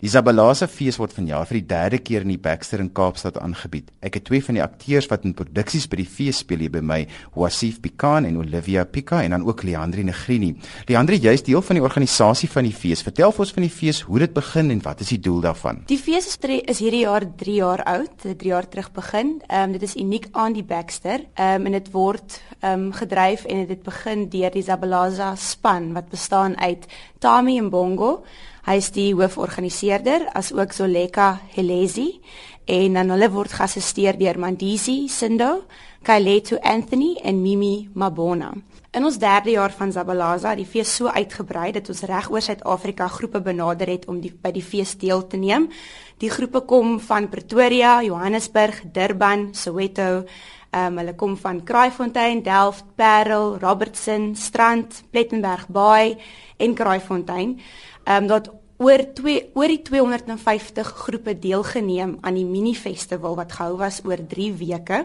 Die Zabalaza fees word vanjaar vir die derde keer in die Baxter in Kaapstad aangebied. Ek het twee van die akteurs wat in produksies by die fees speel hier by my, Wasif Pikan en Olivia Pika en dan ook Leandri Negrini. Leandri, jy's deel van die organisasie van die fees. Vertel vir ons van die fees, hoe dit begin en wat is die doel daarvan? Die fees is, is hierdie jaar 3 jaar oud, dit 3 jaar terug begin. Ehm um, dit is uniek aan die Baxter. Ehm um, en dit word ehm um, gedryf en dit begin deur die Zabalaza span wat bestaan uit Tami Mbongo Hy is die hooforganiseerder as ook Zoleka Helezi en dan hulle word geassisteer deur Mandisi Sindo, Kailetu Anthony en Mimi Mabona. In ons derde jaar van Zabalaza die fees so uitgebrei dat ons reg oor Suid-Afrika groepe benader het om die, by die fees deel te neem. Die groepe kom van Pretoria, Johannesburg, Durban, Soweto. Um, hulle kom van Kraaifontein, Delft, Parel, Robertson, Strand, Plettenberg Bay en Kraaifontein ehm um, dat oor twee oor die 250 groepe deelgeneem aan die mini festival wat gehou was oor 3 weke.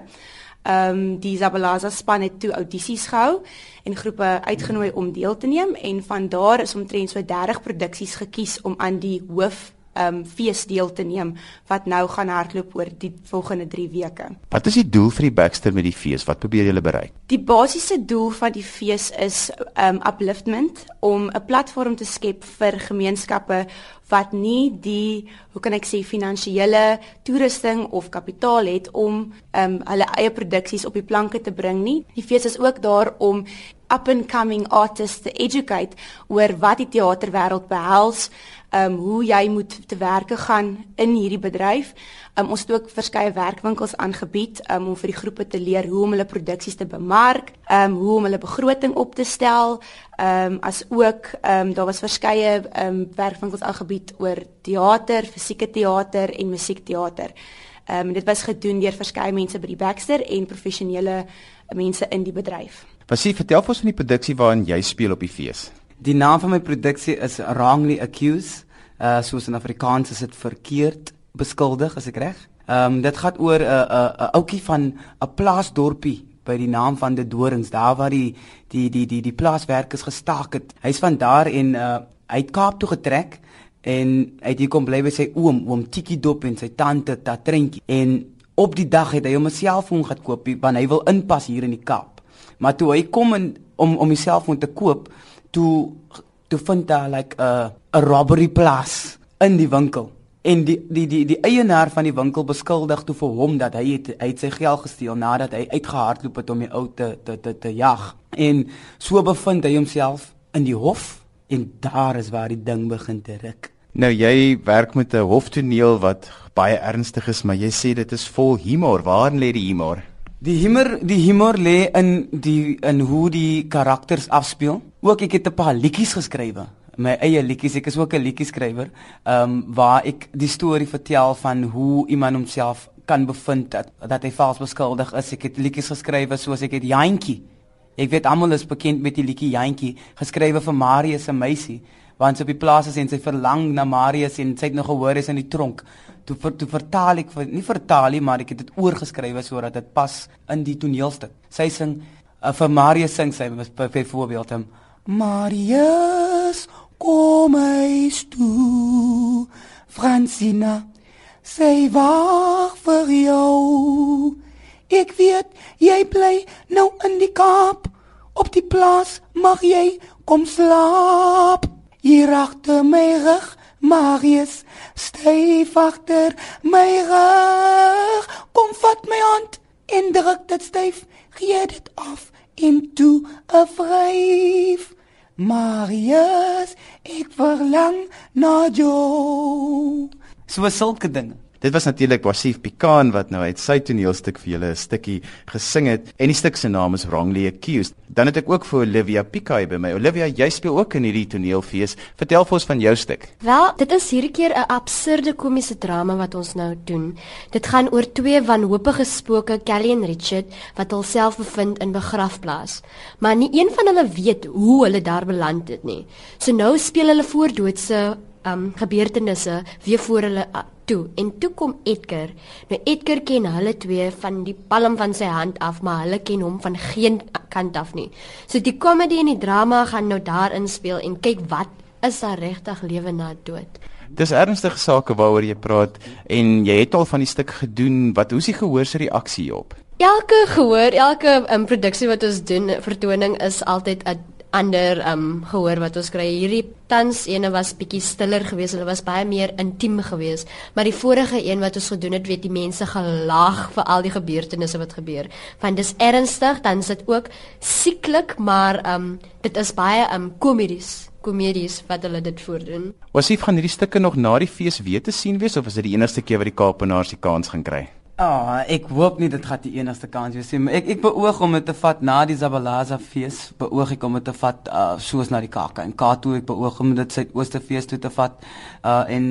Ehm um, die Zabalaza span het toe audisies gehou en groepe uitgenooi om deel te neem en van daar is omtrent so 30 produksies gekies om aan die hoof um fees deel te neem wat nou gaan hardloop oor die volgende 3 weke. Wat is die doel vir die Baxter met die fees? Wat probeer julle bereik? Die basiese doel van die fees is um upliftment om 'n platform te skep vir gemeenskappe wat nie die hoe kan ek sê finansiële toerusting of kapitaal het om um hulle eie produksies op die planke te bring nie. Die fees is ook daar om up and coming artists te educate oor wat die teaterwêreld behels, um hoe jy moet te werke gaan in hierdie bedryf. Um ons het ook verskeie werkwinkels aangebied um, om vir die groepe te leer hoe om hulle produksies te bemark, um hoe om hulle begroting op te stel, um as ook um daar was verskeie um werkwinkels aangebied oor teater, fisieke teater en musiekteater. Um dit was gedoen deur verskeie mense by die Baxter en professionele mense in die bedryf. Wasie, vertel vir ons van die produksie waarin jy speel op die fees. Die naam van my produksie is Wrongly Accused. Uh soos in Afrikaans is dit verkeerd beskuldig, as ek reg. Ehm um, dit gaan oor 'n uh, 'n uh, 'n uh, ouetjie van 'n plaasdorpie by die naam van De Dorings, daar waar die die die die die plaaswerkers gestaak het. Hy's van daar en uh hy het Kaap toe getrek en hy het hier kom bly by sy oom, oom Tiki Dop en sy tante Tatrentjie. En op die dag het hy hom 'n selfoon gekoop want hy wil inpas hier in die Kaap. Maar toe hy kom in, om om die selfoon te koop, toe toe vind daar like 'n uh, 'n robbery plaas in die winkel. En die die die die eienaar van die winkel beskuldig toe vir hom dat hy het hy het sy geld gesteel nadat hy uitgehardloop het om die ou te te te, te jag. En so bevind hy homself in die hof en daar is waar die ding begin te ruk. Nou jy werk met 'n hoftoneel wat baie ernstig is maar jy sê dit is vol humor. Waar lê die humor? Die humor, die humor lê in die in hoe die karakters afspeel. Ook ek het 'n paar liedjies geskrywe, my eie liedjies. Ek is ook 'n liedjieskrywer, ehm um, waar ek die storie vertel van hoe iemand homself kan bevind dat dat hy vals beskuldig is. Ek het liedjies geskrywe soos ek het Jantjie. Ek weet almal is bekend met die liedjie Jantjie, geskrywe vir Marius se meisie, want sy op die plaas is en sy verlang na Marius en sy het nog gehoor is in die tronk toe vir toe vertaal ek nie vertaal nie maar ek het dit oorgeskrywe sodat dit pas in die toneelstuk. Sy sing uh, vir Marius sing sy byvoorbeeld hom Marius kom eens toe Francina sê wag vir jou ek weet jy bly nou in die Kaap op die plaas mag jy kom slaap hier agter my rug Marius, styf agter my rug. Kom vat my hand en druk dit styf. Gee dit af en toe 'n vryf. Marius, ek verlang na jou. So sulke dinge. Dit was natuurlik Wasif Pikan wat nou uit sy toneelstuk vir julle 'n stukkie gesing het en die stuk se naam is Wrongly Accused. Dan het ek ook vir Olivia Pikai by my. Olivia, jy speel ook in hierdie toneelfees. Vertel vir ons van jou stuk. Wel, dit is hierdie keer 'n absurde komiese drama wat ons nou doen. Dit gaan oor twee wanhoopige spooke, Kelly en Richard, wat hulself bevind in begrafplaas. Maar nie een van hulle weet hoe hulle daar beland het nie. So nou speel hulle voordoodse um gebeurtenisse weer voor hulle toe en toe kom Edgar. Nou Edgar ken hulle twee van die palm van sy hand af, maar hulle ken hom van geen kant af nie. So die komedie en die drama gaan nou daarin speel en kyk wat is daar regtig lewe na dood. Dis ernstige sake waaroor jy praat en jy het al van die stuk gedoen. Wat hoe is die gehoor se reaksie op? Elke gehoor, elke um, produksie wat ons doen, vertoning is altyd 'n ander um gehoor wat ons kry. Hierdie tans ene was bietjie stiller geweest. Hulle was baie meer intiem geweest. Maar die vorige een wat ons gedoen het, weet die mense gelag vir al die gebeurtenisse wat gebeur. Want dis ernstig, dan is dit ook sieklik, maar um dit is baie um komedies komedies wat hulle dit voordoen. Was jy van hierdie stukke nog na die fees weer te sien wees of is dit die enigste keer wat die Kaapenaars die kans gaan kry? Ah, oh, ek hoop nie dit gaan die enigste kans wees nie. Ek ek beoog om dit te vat na die Zabalaza fees. Beoog ek om dit te vat uh, soos na die KAK en Kato ek beoog om dit Suidooste fees toe te vat. Uh en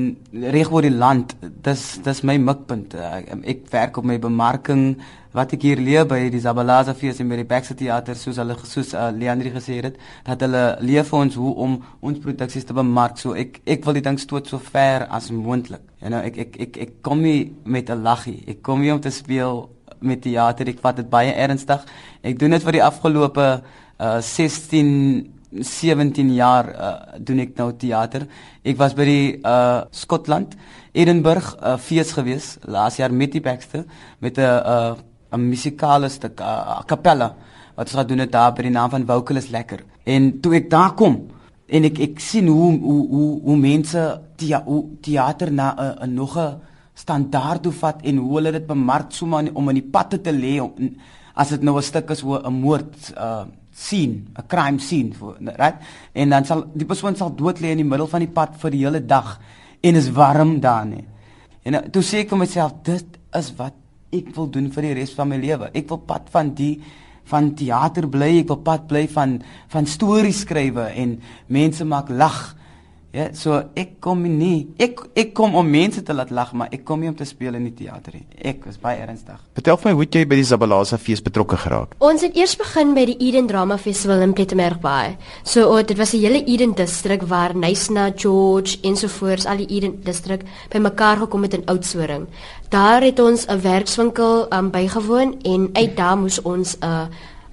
reg oor die land. Dis dis my mikpunt. Uh, ek werk op my bemarking wat ek hier leer by die Zabalaza fees en by die Baxter teater soos hulle soos uh, Leandri gesê het dat hulle leer vir ons hoe om ons produksies te bemark. So ek ek wil die ding stoot so ver as moontlik. You know, ek ek ek ek kom nie met 'n laggie. Ek kom hier om te speel met teater. Ek vat dit baie ernstig. Ek doen dit vir die afgelope uh 16 17 jaar uh, doen ek nou teater. Ek was by die uh Skotland, Edinburgh uh, fees gewees laas jaar met die Baxter met 'n uh 'n musikale stuk, uh, kapella wat ons gedoen het daar by die naam van Vocalist Lekker. En toe ek daar kom en ek ek sien hoe hoe hoe, hoe mense die teater na 'n uh, uh, nog 'n standaard toe vat en hoe hulle dit bemark so maar om in die patte te lê om as dit nou 'n stuk is hoe 'n moord uh scene, 'n crime scene right? En dan sal die persoon sal dood lê in die middel van die pad vir die hele dag en is warm daar nie. En uh, toe sê ek vir myself dit is wat ek wil doen vir die res van my lewe. Ek wil pad van die van teater bly, ek wil pad bly van van stories skrywe en mense maak lag. Ja, so ek kom nie. Ek ek kom om mense te laat lag, maar ek kom nie om te speel in die teater nie. Ek was baie ernstig. Vertel vir my hoe jy by die Zabalaza fees betrokke geraak. Ons het eers begin by die Eden Drama Festival in Pietermaritzburg Bay. So oh, dit was 'n hele Eden distrik waar Nysna, George ensovoorts al die Eden distrik bymekaar gekom het in Oudtshoorn. Daar het ons 'n werkswinkel um, bygewoon en uit daar moes ons 'n uh,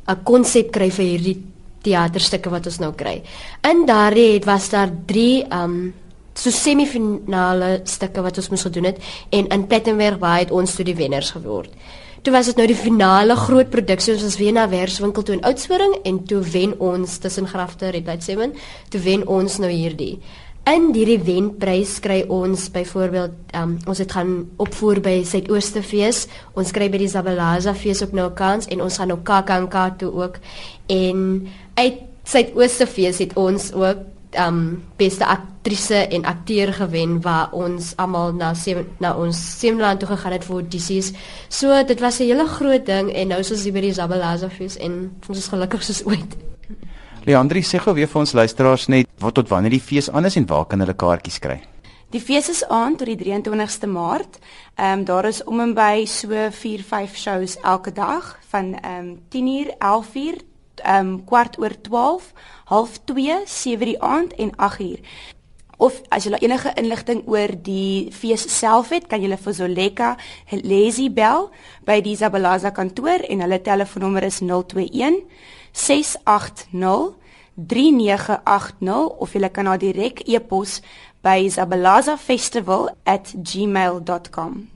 'n konsep kry vir hierdie teaterstukke wat ons nou kry. In daardie het was daar 3 um so semifinale stukke wat ons moes gedoen het en in Plettenberg waar het ons toe die wenners geword. Toe was dit nou die finale groot produksie ons was weer na Werswinkel toe in Oudtshoorn en toe wen ons tussen Grafte Red Light 7 toe wen ons nou hierdie. In hierdie wenprys kry ons byvoorbeeld um, ons het gaan opvoer by Suidooste Fees. Ons kry by die Zabalaza Fees ook nou 'n kans en ons gaan nou KAKNK toe ook. En uit Suidooste Fees het ons ook um beste aktrise en akteur gewen waar ons almal na sewe, na ons Seemland toe gegaan het vir audisies. So dit was 'n hele groot ding en nou is ons hier by die Zabalaza Fees en ons is gelukkig soos ooit. Leandri sê gou weer vir ons luisteraars net wat tot wanneer die fees aan is en waar kan hulle kaartjies kry? Die fees is aan tot die 23ste Maart. Ehm um, daar is om en by so 4, 5 shows elke dag van ehm um, 10uur, 11uur, um, kwart oor 12, half 2, 7 die aand en 8uur. Of as jy enige inligting oor die fees self het, kan jy vir Zoleka Lazy bel by die Zabalaza kantoor en hulle telefoonnommer is 021 680 3980 of jy kan na direk e-pos by zabalazafestival@gmail.com